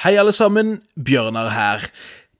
Hei, alle sammen. Bjørnar her.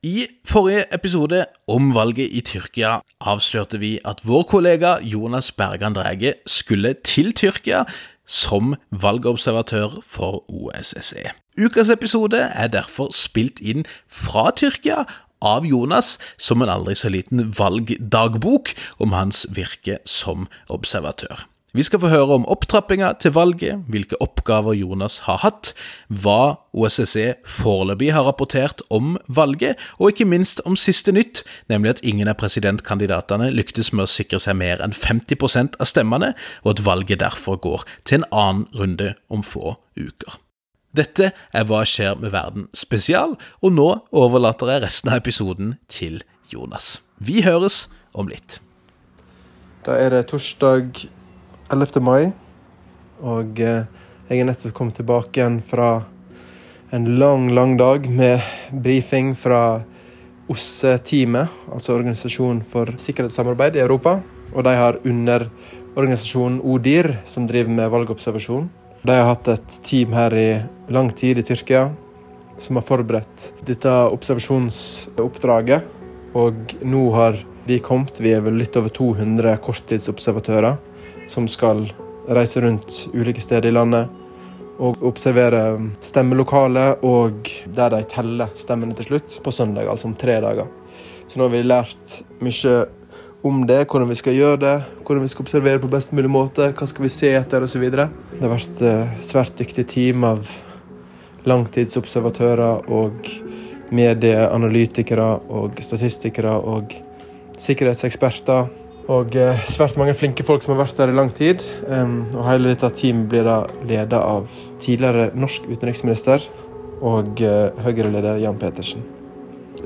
I forrige episode om valget i Tyrkia avslørte vi at vår kollega Jonas Bergan Drege skulle til Tyrkia som valgobservatør for OSSE. Ukas episode er derfor spilt inn fra Tyrkia av Jonas som en aldri så liten valgdagbok om hans virke som observatør. Vi skal få høre om opptrappinga til valget, hvilke oppgaver Jonas har hatt, hva OSSE foreløpig har rapportert om valget, og ikke minst om siste nytt, nemlig at ingen av presidentkandidatene lyktes med å sikre seg mer enn 50% av stemmene, og at valget derfor går til en annen runde om få uker. Dette er Hva skjer med verden spesial, og nå overlater jeg resten av episoden til Jonas. Vi høres om litt. Da er det torsdag 11. mai, og eh, jeg er nettopp kommet tilbake igjen fra en lang, lang dag med brifing fra OSSE-teamet, altså Organisasjonen for sikkerhetssamarbeid i Europa. Og de har underorganisasjonen ODIR, som driver med valgobservasjon. De har hatt et team her i lang tid i Tyrkia som har forberedt dette observasjonsoppdraget. Og nå har vi kommet, vi er vel litt over 200 korttidsobservatører som skal reise rundt ulike steder i landet og observere stemmelokalet og der de teller stemmene til slutt, på søndag, altså om tre dager. Så nå har vi lært mye om det, hvordan vi skal gjøre det, hvordan vi skal observere på best mulig måte, hva skal vi se etter osv. Det har vært et svært dyktig team av langtidsobservatører og medieanalytikere og statistikere og sikkerhetseksperter og eh, svært mange flinke folk som har vært der i lang tid. Og hele dette teamet blir da ledet av tidligere norsk utenriksminister og uh, Høyre-leder Jan Petersen.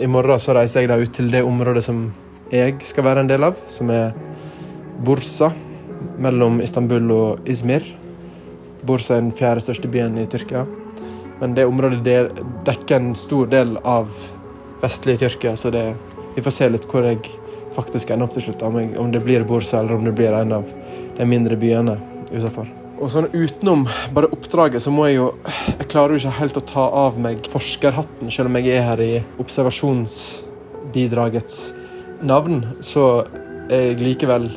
I morgen så reiser jeg da ut til det området som jeg skal være en del av, som er Bursa, mellom Istanbul og Izmir. Bursa er den fjerde største byen i Tyrkia. Men det området dekker en stor del av vestlige Tyrkia, så det, vi får se litt hvor jeg faktisk ender opp til slutt. Om det blir Bursa eller om det blir en av de mindre byene utenfor. Og sånn Utenom bare oppdraget så må jeg jo Jeg klarer jo ikke helt å ta av meg forskerhatten, selv om jeg er her i observasjonsbidragets navn. Så er jeg likevel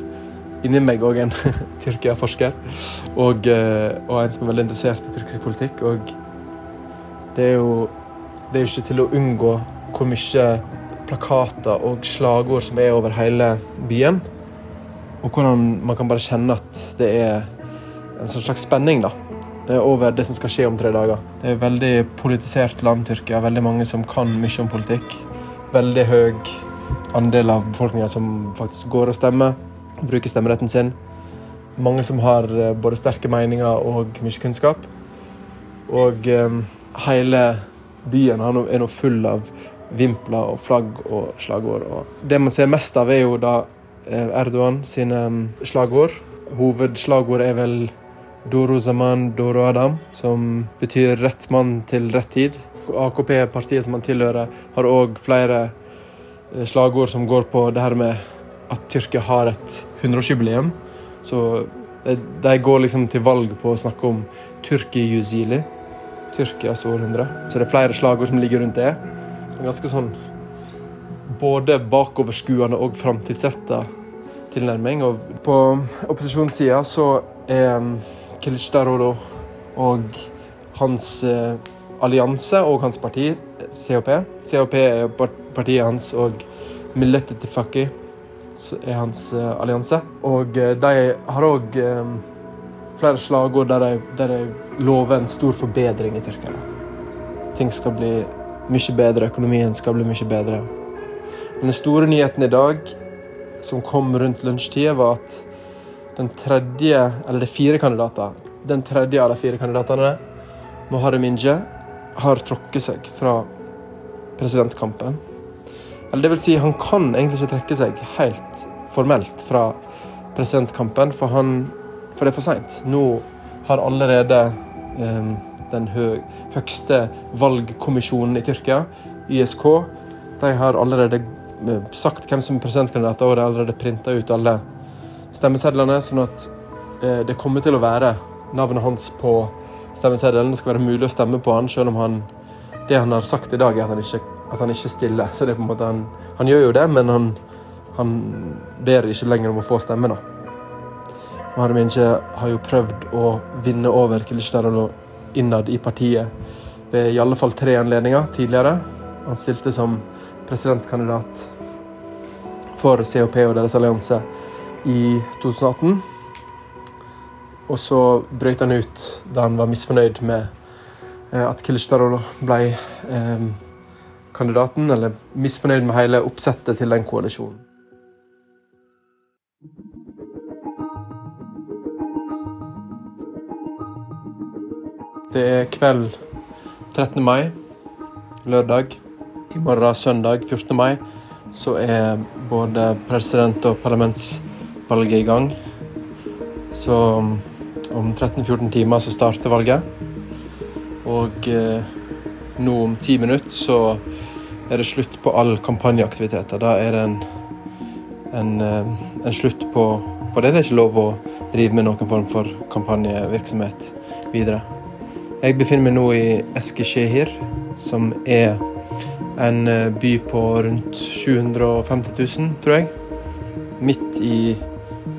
inni meg òg en Tyrkia-forsker. Og, eh, og, en som er veldig interessert i tyrkisk politikk. Og det er jo det er ikke til å unngå hvor mye plakater og slagord som er over hele byen. Og hvordan man kan bare kjenne at det er en sånn slags spenning da, over det som skal skje om tre dager. Det er et veldig politisert land, Tyrkia. Veldig mange som kan mye om politikk. Veldig høy andel av befolkninga som faktisk går og stemmer, bruker stemmeretten sin. Mange som har eh, både sterke meninger og mye kunnskap. Og um, hele byen er nå full av vimpler og flagg og slagord. Og det man ser mest av, er jo da eh, Erdogan sine mm, slagord. Hovedslagordet er vel Doro Zaman Doro Adam, som betyr rett mann til rett tid. AKP, partiet som han tilhører, har òg flere eh, slagord som går på det her med at Tyrkia har et 100-årsjubileum. Så de går liksom til valg på å snakke om Tyrkia-juzili. Tyrkias århundre. Så det er flere slagord som ligger rundt det. Ganske sånn både bakoverskuende og framtidsretta tilnærming. Og på opposisjonssida så er um, Kılıçdaroğlu og hans eh, allianse og hans parti, CHP CHP er partiet hans, og Millet Tifaki er hans eh, allianse. Og eh, de har òg eh, flere slagord der de, der de lover en stor forbedring i Tyrkia. Ting skal bli mye bedre. Økonomien skal bli mye bedre. Men den store nyheten i dag, som kom rundt lunsjtid, var at den tredje, eller det er fire kandidater, den tredje av de fire kandidatene, Moharem Inje, har trukket seg fra presidentkampen. Eller det vil si, han kan egentlig ikke trekke seg helt formelt fra presidentkampen, for, han, for det er for seint. Nå har allerede um, den hø høgste valgkommisjonen i Tyrkia, ISK. de har allerede eh, sagt hvem som er presidentkandidat, og de har allerede printa ut alle stemmesedlene, sånn at eh, det kommer til å være navnet hans på stemmeseddelen. Det skal være mulig å stemme på han, selv om han det han har sagt i dag, er at han ikke, at han ikke stiller. Så det er på en måte han, han gjør jo det, men han, han ber ikke lenger om å få stemme. da. Maharaminje har jo prøvd å vinne over Kilisdarolo innad i partiet ved i alle fall tre anledninger tidligere. Han stilte som presidentkandidat for COP og deres allianse i 2018. Og så brøt han ut da han var misfornøyd med eh, at Kilisdarolo ble eh, kandidaten, eller misfornøyd med hele oppsettet til den koalisjonen. Det er kveld 13. mai, lørdag. I morgen, søndag 14. mai, så er både president- og parlamentsvalget i gang. Så om 13-14 timer så starter valget. Og eh, nå om ti minutter så er det slutt på all kampanjeaktiviteter. Da er det en, en, eh, en slutt på, på, det. Det er ikke lov å drive med noen form for kampanjevirksomhet videre. Jeg befinner meg nå i Eskeskjehir, som er en eh, by på rundt 750 000, tror jeg. Midt i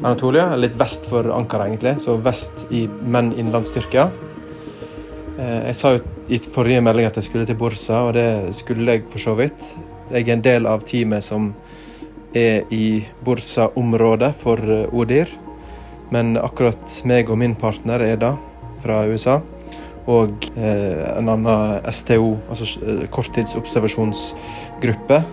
Anatolia, litt vest for Ankara, egentlig. Så vest i, menn innenlands Tyrkia. Eh, jeg sa jo i forrige melding at jeg skulle til Bursa, og det skulle jeg for så vidt. Jeg er en del av teamet som er i Bursa-området for eh, ODIR. Men akkurat meg og min partner er da, fra USA, og eh, en annen STO, altså korttidsobservasjonsgruppe,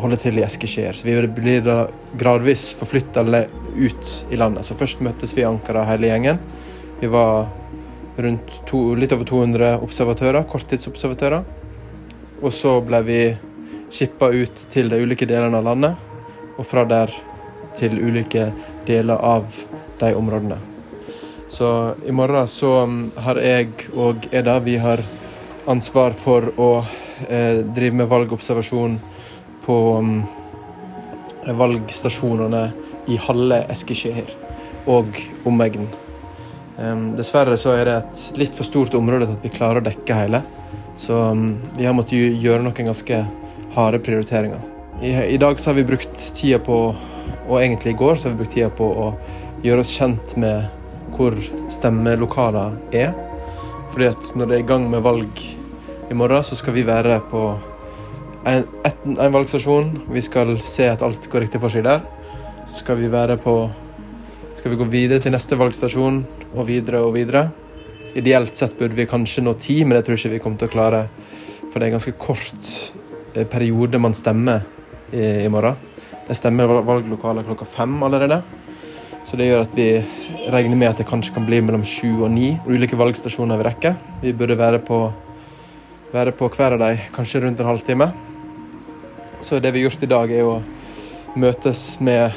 holder til i Eskeskjer. Så vi blir da gradvis forflytta ut i landet. Så først møttes vi i Ankara, hele gjengen. Vi var rundt to, litt over 200 observatører, korttidsobservatører. Og så ble vi skippa ut til de ulike delene av landet, og fra der til ulike deler av de områdene. Så i morgen så har jeg og Eda vi har ansvar for å eh, drive med valgobservasjon på um, valgstasjonene i halve Eskeskjeher og omegn. Um, dessverre så er det et litt for stort område til at vi klarer å dekke hele. Så um, vi har måttet gjøre noen ganske harde prioriteringer. I, I, dag så har vi brukt tida på, og egentlig i går så har vi brukt tida på å gjøre oss kjent med hvor stemmelokaler er. Fordi at når det er i gang med valg i morgen, så skal vi være på en, et, en valgstasjon. Vi skal se at alt går riktig for seg der. Så skal vi være på Skal vi gå videre til neste valgstasjon, og videre og videre. Ideelt sett burde vi kanskje nå ti, men det tror jeg ikke vi kommer til å klare. For det er en ganske kort eh, periode man stemmer i, i morgen. Det stemmer valglokaler klokka fem allerede. Så det gjør at vi regner med at det kanskje kan bli mellom sju og ni ulike valgstasjoner vi rekker. Vi burde være på, være på hver av dem kanskje rundt en halvtime. Så det vi har gjort i dag, er å møtes med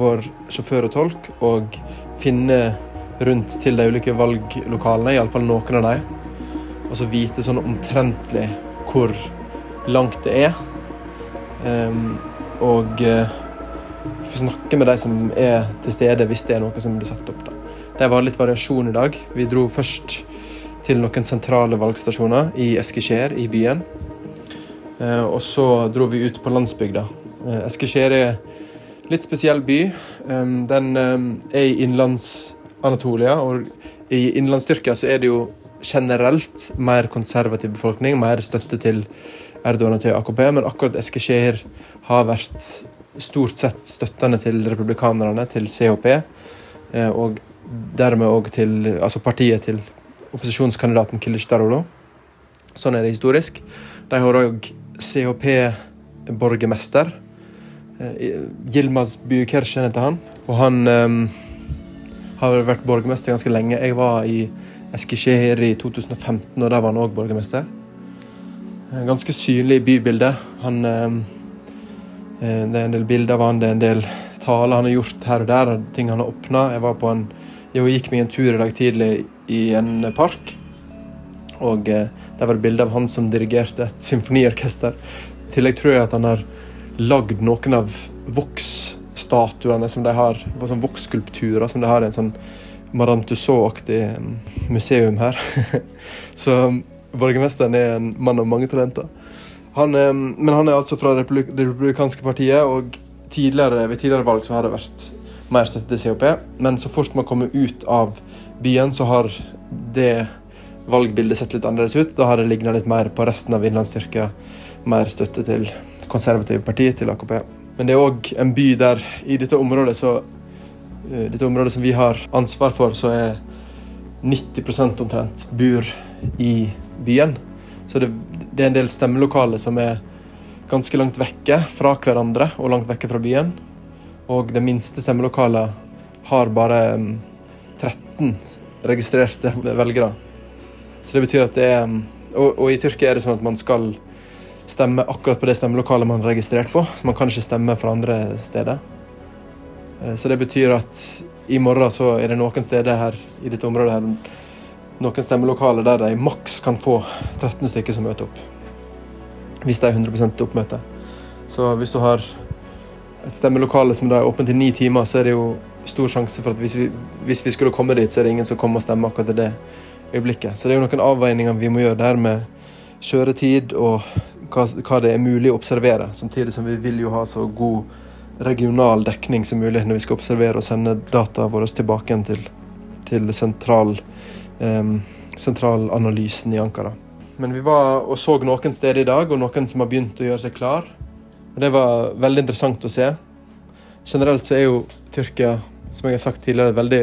vår sjåfør og tolk og finne rundt til de ulike valglokalene, iallfall noen av dem. Og så vite sånn omtrentlig hvor langt det er. Um, og uh, snakke med de som er til stede hvis det er noe som blir satt opp. da. Det var litt variasjon i dag. Vi dro først til noen sentrale valgstasjoner i Eskeskjer, i byen. Eh, og så dro vi ut på landsbygda. Eh, Eskisjer er en litt spesiell by. Den er i innlands-Anatolia, og i innlandstyrkia så er det jo generelt mer konservativ befolkning, mer støtte til Erdogan og til AKP, men akkurat Eskeskjer har vært stort sett støttende til republikanerne, til CHP, eh, og dermed òg til altså partiet til opposisjonskandidaten Kilic. Sånn er det historisk. De har òg CHP-borgermester. Eh, Yilmaz Bykirchen heter han. Og han um, har vært borgermester ganske lenge. Jeg var i Eskisjehir i 2015, og der var han òg borgermester. Ganske synlig i bybildet. Han, um, det er en del bilder av han, det er en del taler han har gjort her og der, ting han har åpna. Jeg var på en, jeg gikk meg en tur i dag tidlig i en park. Og eh, der var det bilde av han som dirigerte et symfoniorkester. I tillegg tror jeg at han har lagd noen av Vox-statuene som de har, sånn Vox-skulpturer som de har i en sånn Madame Tussauds-aktig mm, museum her. Så borgermesteren er en mann av mange talenter. Han, eh, men han er altså fra det republikanske partiet, og tidligere, ved tidligere valg så har det vært mer støtte til COP. Men så fort man kommer ut av byen, så har det valgbildet sett litt annerledes ut. Da har det ligna litt mer på resten av Innlandsstyrka. Mer støtte til konservative partier, til AKP. Men det er òg en by der i dette området så eh, Dette området som vi har ansvar for, så er 90% omtrent bor i byen. Så det, det er en del stemmelokaler som er ganske langt vekke fra hverandre og langt vekke fra byen. Og det minste stemmelokalet har bare 13 mm, registrerte velgere. Så det betyr at det er mm, og, og, i Tyrkia er det sånn at man skal stemme akkurat på det stemmelokalet man er registrert på. Så man kan ikke stemme fra andre steder. Eh, så det betyr at i morgen så er det noen steder her i dette området her noen stemmelokaler der de maks kan få 13 stykker som møter opp. Hvis det er 100% oppmøte. Så hvis du har et stemmelokale som er åpent i ni timer, så er det jo stor sjanse for at hvis vi, hvis vi skulle komme dit, så er det ingen som kommer og stemmer akkurat i det øyeblikket. Så det er jo noen avveininger vi må gjøre der med kjøretid og hva, hva det er mulig å observere. Samtidig som vi vil jo ha så god regional dekning som mulig når vi skal observere og sende data våre tilbake til, til sentral, sentralanalysen i Ankara. Men vi var og så noen steder i dag, og noen som har begynt å gjøre seg klar. Og Det var veldig interessant å se. Generelt så er jo Tyrkia, som jeg har sagt tidligere, et veldig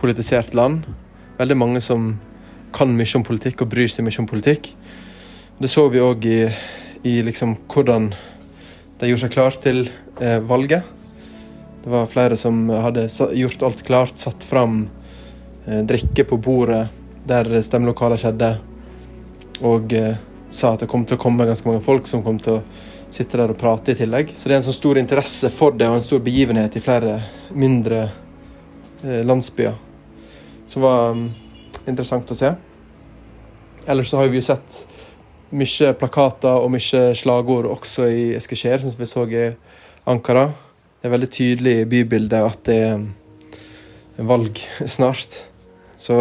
politisert land. Veldig mange som kan mye om politikk og bryr seg mye om politikk. Det så vi òg i, i liksom hvordan de gjorde seg klar til eh, valget. Det var flere som hadde gjort alt klart, satt fram drikke på bordet der stemmelokalet skjedde, og eh, sa at det kom til å komme ganske mange folk som kom til å sitte der og prate i tillegg. Så det er en sånn stor interesse for det, og en stor begivenhet i flere mindre eh, landsbyer. Som var um, interessant å se. Ellers så har vi jo sett mye plakater og mye slagord også i Eskisjer, som vi så i Ankara. Det er veldig tydelig i bybildet at det er valg snart. Så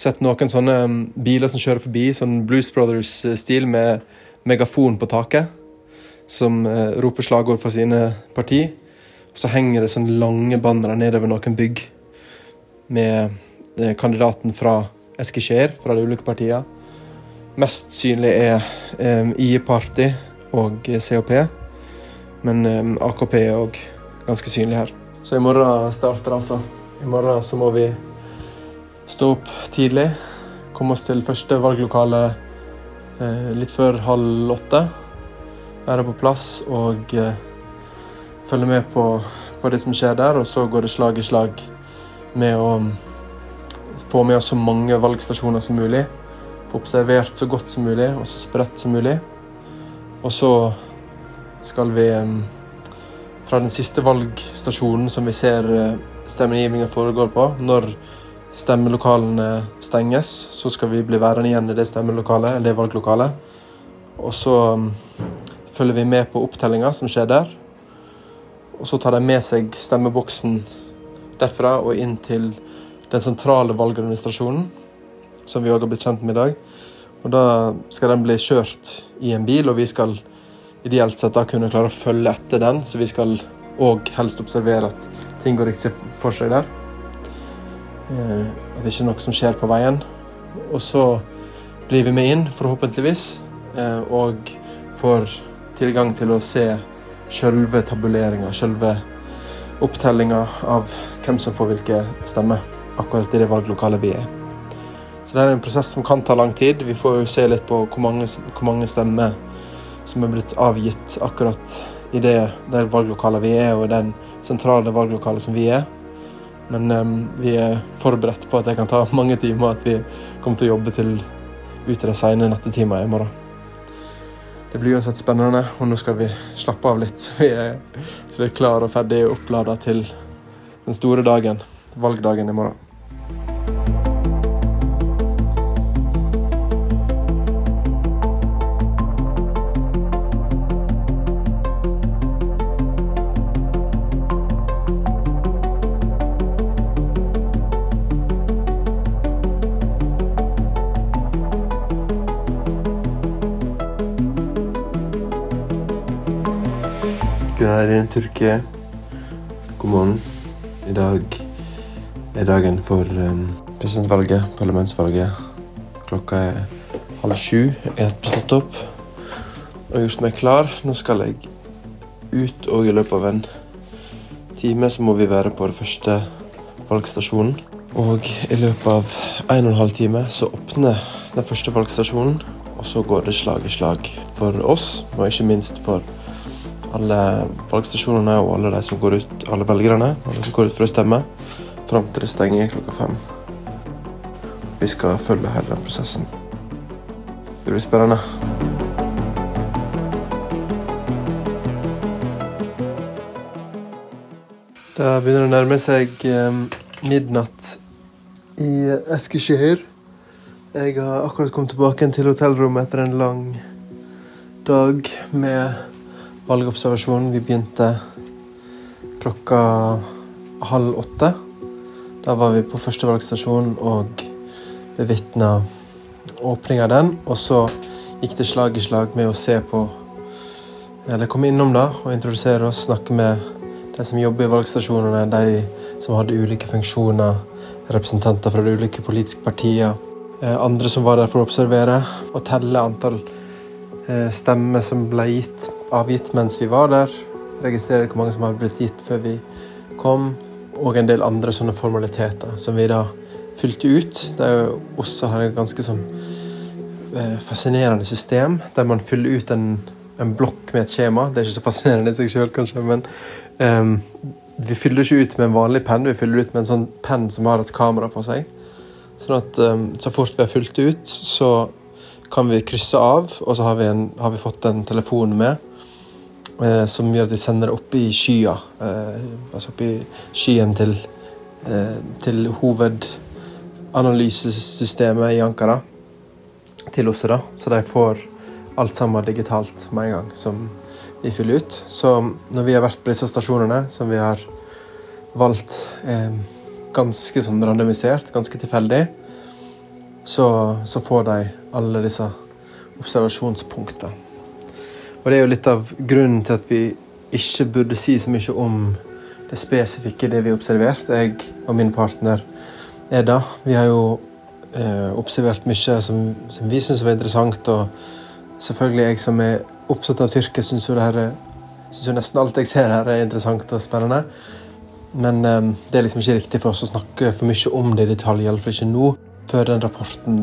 sett noen sånne um, biler som kjører forbi, sånn Blues Brothers-stil med megafon på taket, som uh, roper slagord for sine parti. Så henger det sånne lange bannere nedover noen bygg med uh, kandidaten fra Eskisjer, fra de ulike partiene. Mest synlig er um, IE-party og COP. Men AKP er òg ganske synlig her. Så i morgen starter altså. I morgen så må vi stå opp tidlig. Komme oss til første valglokale eh, litt før halv åtte. Være på plass og eh, følge med på, på, det som skjer der. Og så går det slag i slag med å få med oss så mange valgstasjoner som mulig. Få observert så godt som mulig og så spredt som mulig. Og så skal vi fra den siste valgstasjonen som vi ser stemmegivninga foregår på, når stemmelokalene stenges, så skal vi bli værende igjen i det stemmelokalet, eller det valglokalet. Og så følger vi med på opptellinga som skjer der. Og så tar de med seg stemmeboksen derfra og inn til den sentrale valgadministrasjonen, som vi òg har blitt kjent med i dag. Og da skal den bli kjørt i en bil, og vi skal ideelt sett da kunne klare å følge etter den, så vi skal òg helst observere at ting går riktig for seg der. Eh, at det ikke er noe som skjer på veien. Og så blir vi med inn, forhåpentligvis, eh, og får tilgang til å se sjølve tabuleringa, sjølve opptellinga av hvem som får hvilke stemmer, akkurat i det valglokalet vi er. Så det er en prosess som kan ta lang tid. Vi får jo se litt på hvor mange, hvor mange stemmer som er blitt avgitt akkurat i det der valglokalet vi er, og den sentrale valglokalet som vi er. Men um, vi er forberedt på at det kan ta mange timer, at vi kommer til å jobbe til ut i de sene nattetimer i morgen. Det blir uansett spennende, og nå skal vi slappe av litt, vi er, så vi er klar og ferdig opplada til den store dagen, valgdagen i morgen. Tyrkia. God morgen. I dag er dagen for um, presidentvalget, parlamentsvalget. Klokka er halv sju. Jeg har stått opp og gjort meg klar. Nå skal jeg ut, og i løpet av en time så må vi være på den første valgstasjonen. Og i løpet av en og en halv time så åpner den første valgstasjonen, og så går det slag i slag for oss, og ikke minst for alle valgstasjonene og alle de som går ut, alle velgerne alle som går ut for å stemme, fram til det stenger klokka fem. Vi skal følge hele den prosessen. Det blir spennende. Det begynner å nærme seg eh, midnatt i Eskisjehir. Jeg har akkurat kommet tilbake til hotellrommet etter en lang dag med valgobservasjon. Vi begynte klokka halv åtte. Da var vi på første valgstasjon og bevitna åpninga av den. Og så gikk det slag i slag med å se på Eller komme innom da og introdusere oss, snakke med de som jobber i valgstasjonene, de som hadde ulike funksjoner, representanter fra de ulike politiske partier, eh, andre som var der for å observere og telle antall eh, stemmer som ble gitt, avgitt mens vi var der, registrere hvor mange som hadde blitt gitt før vi kom, og en del andre sånne formaliteter som vi da fylte ut. Det er jo også har et ganske sånn eh, fascinerende system, der man fyller ut en, en blokk med et skjema. Det er ikke så fascinerende i seg sjøl, kanskje, men um, vi fyller ikke ut med en vanlig penn, vi fyller ut med en sånn penn som har et kamera på seg. Sånn at um, så fort vi har fylt ut, så kan vi krysse av, og så har vi, en, har vi fått en telefon med. Eh, som gjør at de sender det opp i skya. Eh, altså opp i skyen til, eh, til hovedanalysesystemet i Ankara. Til oss, da. Så de får alt sammen digitalt med en gang som vi fyller ut. Så når vi har vært på disse stasjonene, som vi har valgt eh, ganske sånn randomisert, ganske tilfeldig, så, så, får de alle disse observasjonspunktene. Og det er jo litt av grunnen til at vi ikke burde si så mye om det spesifikke, det vi har observert. Jeg og min partner Eda, vi har jo eh, observert mye som, som vi syns var interessant. Og selvfølgelig jeg som er opptatt av Tyrkia, syns jo, synes jo nesten alt jeg ser her, er interessant og spennende. Men eh, det er liksom ikke riktig for oss å snakke for mye om det i detalj, iallfall ikke nå, før den rapporten,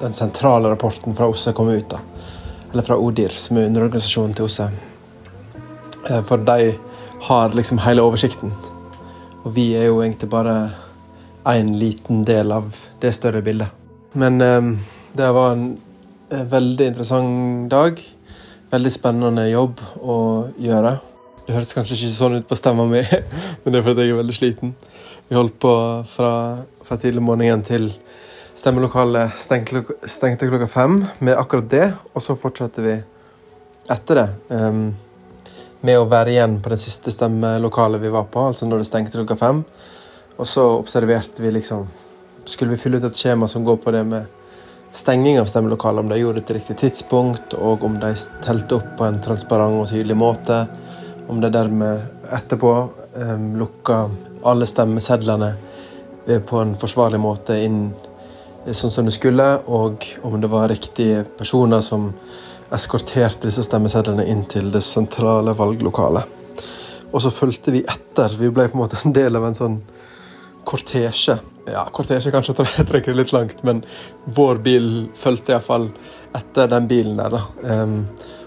den sentrale rapporten fra OSSE kommer ut. da. Eller fra ODIR, som er underorganisasjonen til OSSE. Eh, for de har liksom hele oversikten. Og vi er jo egentlig bare én liten del av det større bildet. Men um, det var en, en veldig interessant dag. Veldig spennende jobb å gjøre. Det høres kanskje ikke sånn ut på stemma mi, men det er fordi jeg er veldig sliten. Vi holdt på fra, fra tidlig morgenen til stemmelokalet stengte, stengte, klokka fem med akkurat det, og så fortsatte vi etter det. Um, med å være igjen på det siste stemmelokalet vi var på, altså når det stengte klokka fem. Og så observerte vi liksom Skulle vi fylle ut et skjema som går på det med stenging av stemmelokalet, om de gjorde det til riktig tidspunkt, og om de telte opp på en transparent og tydelig måte om de dermed etterpå um, lukka alle stemmesedlene på en forsvarlig måte inn sånn som det skulle, og om det var riktige personer som eskorterte disse stemmesedlene inn til det sentrale valglokalet. Og så fulgte vi etter. Vi ble på en måte en del av en sånn kortesje. Ja, kortesje kanskje trekker litt langt, men vår bil fulgte iallfall etter den bilen der. da, um,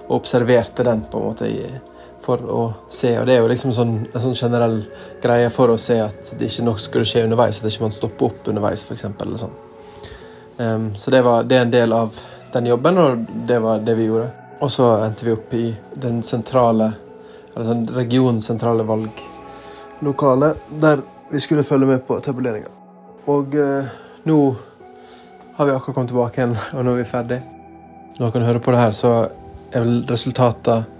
Og observerte den på en måte i for å se. Og det er jo liksom sånn, en sånn generell greie for å se at det ikke nok skulle skje underveis. At ikke man stopper opp underveis, f.eks. Sånn. Um, så det, var, det er en del av den jobben, og det var det vi gjorde. Og så endte vi opp i den sentrale, eller sånn regionsentrale sentrale valglokale, der vi skulle følge med på tabuleringa. Og uh, nå har vi akkurat kommet tilbake igjen, og nå er vi ferdig. Når dere hører på det her, så er vel resultatet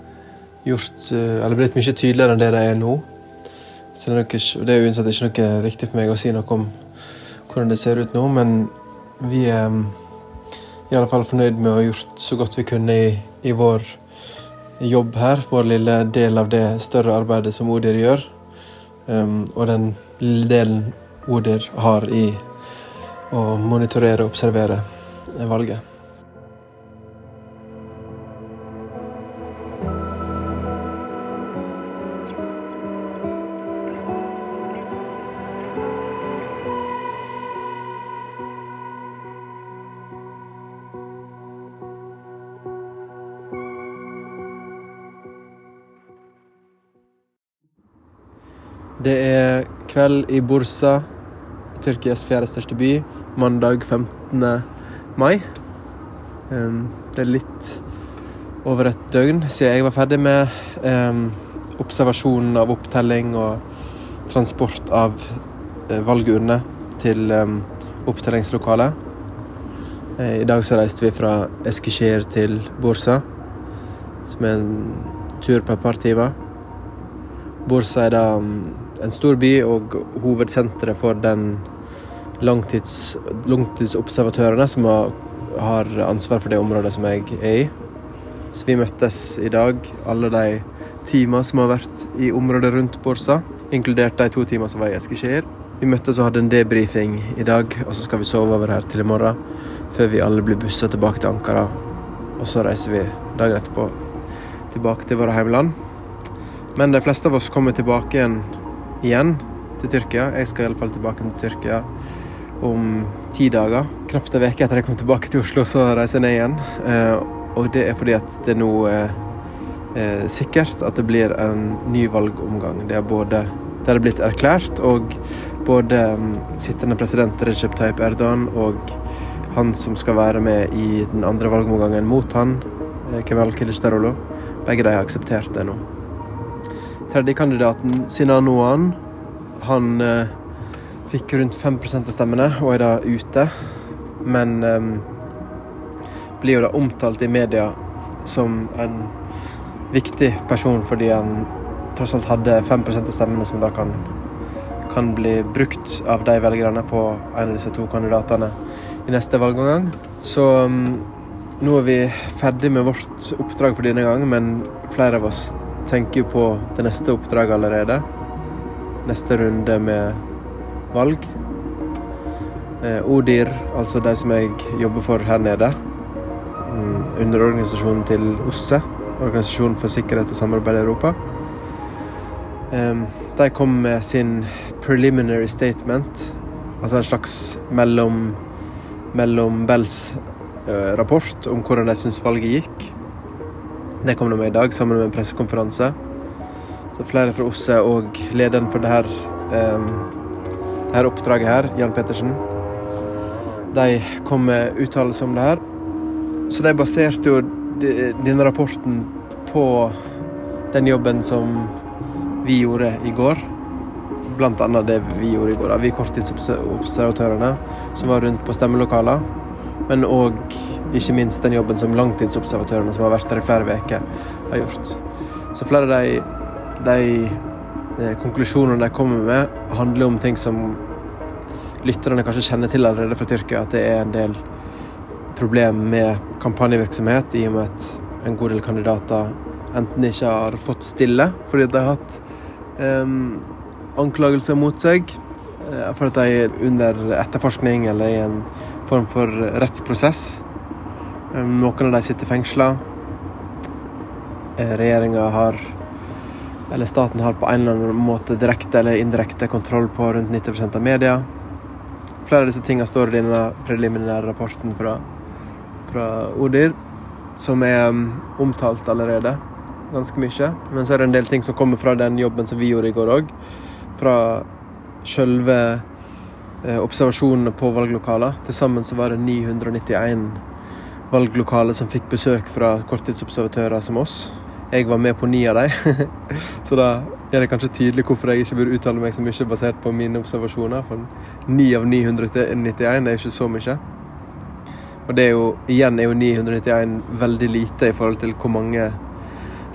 gjort uh, Eller blitt mye tydeligere enn det de er nå. Så det er, nok, det er uansett ikke noe riktig for meg å si noe om hvordan det ser ut nå, men vi er i alle fall fornøyd med å ha gjort så godt vi kunne i, i vår jobb her, vår lille del av det større arbeidet som ODIR gjør. Um, og den lille delen ODIR har i å monitorere og observere valget. Kveld i Bursa, Tyrkias fjerde største by, mandag 15. mai. Det er litt over et døgn siden jeg var ferdig med observasjonen av opptelling og transport av uh, valgurner til opptellingslokalet. Uh, I dag så reiste vi fra Eskisjer til Bursa, som er en tur på et par timer. Bursa er da en stor by og hovedsenteret for den langtids, langtidsobservatørene som har, har, ansvar for det området som jeg er i. Så vi møttes i dag, alle de timer som har vært i området rundt Borsa, inkludert de to timer som var i Eskisjer. Vi møttes og hadde en debrifing i dag, og så skal vi sove over her til i morgen. Før vi alle blir bussa tilbake til Ankara. Og så reiser vi dagen etterpå tilbake til våre heimland. Men de fleste av oss kommer tilbake igjen igjen til Tyrkia. Jeg skal iallfall tilbake til Tyrkia om ti dager. Knapt en uke etter jeg kom tilbake til Oslo, så reiser jeg ned igjen. Eh, og det er fordi at det nå er eh, sikkert at det blir en ny valgomgang. Det er både det er blitt erklært, og både um, sittende president Recep Tayyip Erdogan og han som skal være med i den andre valgomgangen mot han, eh, Kemal Kilicdaroglu, begge de har akseptert det nå. Tredjekandidaten Sinanoan han eh, fikk rundt 5% av stemmene og er da ute. Men eh, blir jo da omtalt i media som en viktig person fordi han tross alt hadde 5% av stemmene som da kan, kan bli brukt av de velgerne på en av disse to kandidatene i neste valgomgang. Så um, nå er vi ferdig med vårt oppdrag for denne gang, men flere av oss tenker jo på det neste oppdraget allerede. Neste runde med valg. Eh, ODIR, altså de som jeg jobber for her nede, mm, underorganisasjonen til OSSE, Organisasjonen for sikkerhet og samarbeid i Europa. De kom med sin preliminary statement, altså en slags mellom, mellom Bells eh, rapport om hvordan de syns valget gikk. Det kom de med i dag, sammen med en pressekonferanse. Så flere fra OSSE og lederen for det her, um, det her oppdraget her, Jan Pettersen, de kom med uttalelser om det her. Så de baserte jo denne rapporten på den jobben som vi gjorde i går. Blant annet det vi gjorde i går. Vi korttidsobservatørene som var rundt på stemmelokaler. Men òg ikke minst den jobben som langtidsobservatørene som har vært der i flere uker, har gjort. Så flere av de, de, de konklusjonene de kommer med, handler om ting som lytterne kanskje kjenner til allerede fra Tyrkia. At det er en del problem med kampanjevirksomhet, i og med at en god del kandidater enten ikke har fått stille fordi de har hatt um, anklagelser mot seg, uh, for at de er under etterforskning eller i en form for rettsprosess. Um, noen av de sitter fengsla. Uh, Regjeringa har eller staten har på en eller annen måte direkte eller indirekte kontroll på rundt 90% av media. Flere av disse tingene står i denne preliminære rapporten fra, fra ODIR, som er um, omtalt allerede ganske mye. Men så er det en del ting som kommer fra den jobben som vi gjorde i går òg. Fra sjølve eh, observasjonene på valglokaler. Til sammen så var det 991 valglokaler som fikk besøk fra korttidsobservatører som oss. Jeg var med på ni av dem. så da er det kanskje tydelig hvorfor jeg ikke burde uttale meg så mye basert på mine observasjoner. For ni av 991 er ikke så mye. Og det er jo, igjen er jo 991 veldig lite i forhold til hvor mange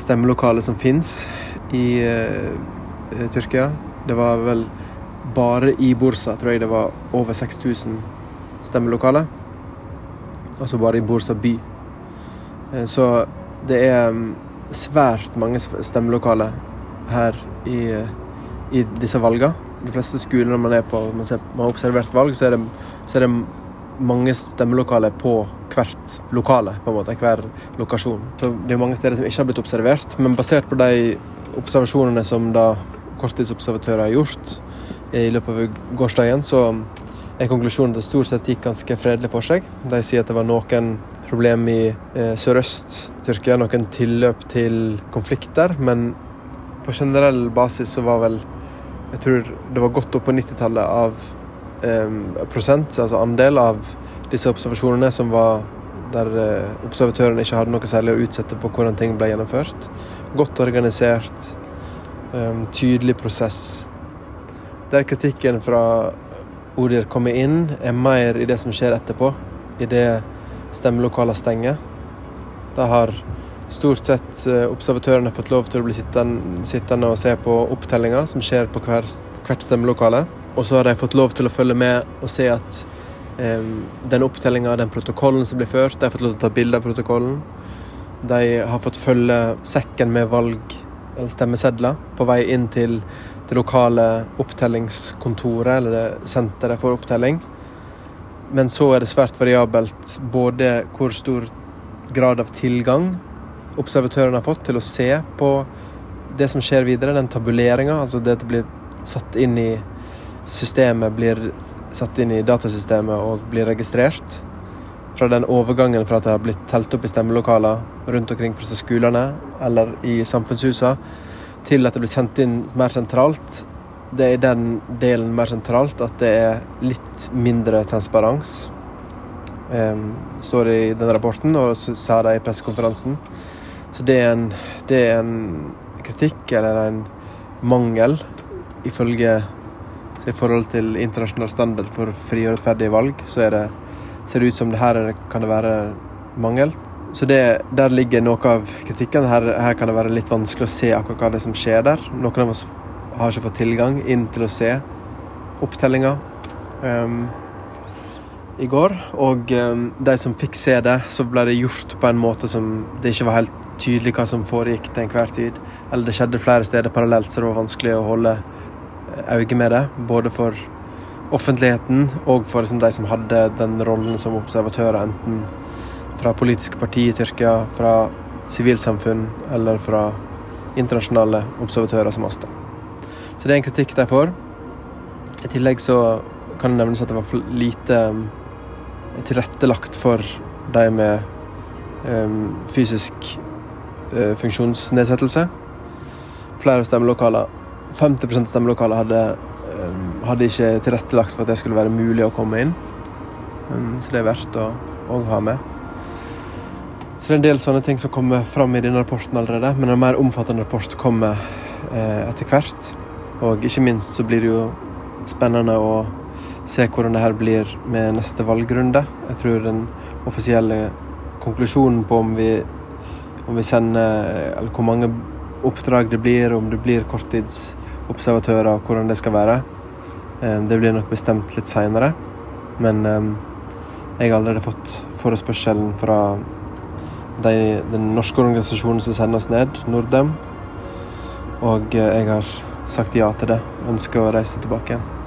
stemmelokaler som fins i uh, Tyrkia. Det var vel bare i Bursa tror jeg det var over 6000 stemmelokaler. Altså bare i Bursa by. Uh, så det er um, svært mange stemmelokaler her i, i disse valgene. De fleste skolene man er på, man, man har observert valg, så er, det, så er det mange stemmelokaler på hvert lokale, på en måte, hver lokasjon. Så det er mange steder som ikke har blitt observert, men basert på de observasjonene som da korttidsobservatører har gjort i løpet av gårsdagen, så er konklusjonen at det stort sett gikk ganske fredelig for seg. De sier at det var noen problem i eh, sørøst-Tyrkia, noen tilløp til konflikter, men på generell basis så var vel Jeg tror det var godt opp på 90-tallet av eh, prosent, altså andel av disse observasjonene som var der eh, observatørene ikke hadde noe særlig å utsette på hvordan ting ble gjennomført. Godt organisert, tydelig prosess. Der kritikken fra Odir kommer inn, er mer i det som skjer etterpå, i det stemmelokalet stenger. Da har stort sett eh, observatørene fått lov til å bli sittende, og se på opptellinga som skjer på hver, hvert stemmelokale. Og så har de fått lov til å følge med og se at eh, den opptellinga, den protokollen som blir ført, de har fått lov til å ta bilde av protokollen. De har fått følge sekken med valg eller stemmesedler på vei inn til det lokale opptellingskontoret, eller senteret for opptelling. Men så er det svært variabelt både hvor stor grad av tilgang observatørene har fått til å se på det som skjer videre, den tabuleringa, altså det at det blir satt inn i systemet, blir satt inn i datasystemet og blir registrert. Fra den overgangen fra at det har blitt telt opp i stemmelokaler rundt omkring på skolene eller i samfunnshusene, til at det blir sendt inn mer sentralt. Det er i den delen mer sentralt at det er litt mindre transparens. Um, står i den rapporten, og sa det i pressekonferansen. Så det er, en, det er en kritikk, eller en mangel, ifølge i forhold til internasjonal standard for frie og rettferdige valg, så det, ser det ut som det her kan det være mangel. Så det, Der ligger noe av kritikken. Her, her, kan det være litt vanskelig å se akkurat hva det som skjer der. Noen av oss har ikke fått tilgang inn til å se opptellinga um, i går. Og um, de som fikk se det, så ble det gjort på en måte som det ikke var helt tydelig hva som foregikk til enhver tid. Eller det skjedde flere steder parallelt, så det var vanskelig å holde eh, øye med det. Både for offentligheten og for liksom, de som hadde den rollen som observatører, enten fra politiske partier i Tyrkia, fra sivilsamfunn eller fra internasjonale observatører som oss. da. Så det er en kritikk de får. I tillegg så kan det nevnes at det var lite um, tilrettelagt for de med um, fysisk uh, funksjonsnedsettelse. Flere stemmelokaler 50% stemmelokaler hadde, um, hadde ikke tilrettelagt for at det skulle være mulig å komme inn. Um, så det er verdt å, å ha med. Så det er en del sånne ting som kommer fram i denne rapporten allerede, men en mer omfattende rapport kommer eh, etter hvert. Og ikke minst så blir det jo spennende å se hvordan det her blir med neste valgrunde. Jeg tror den offisielle konklusjonen på om vi, om vi sender Eller hvor mange oppdrag det blir, om det blir korttidsobservatører, og hvordan det skal være, eh, det blir nok bestemt litt seinere. Men eh, jeg har allerede fått forespørselen fra de, den norske organisasjonen som sender oss ned, Nordem. Og eh, jeg har sagt ja til det. Ønsker å reise tilbake igjen.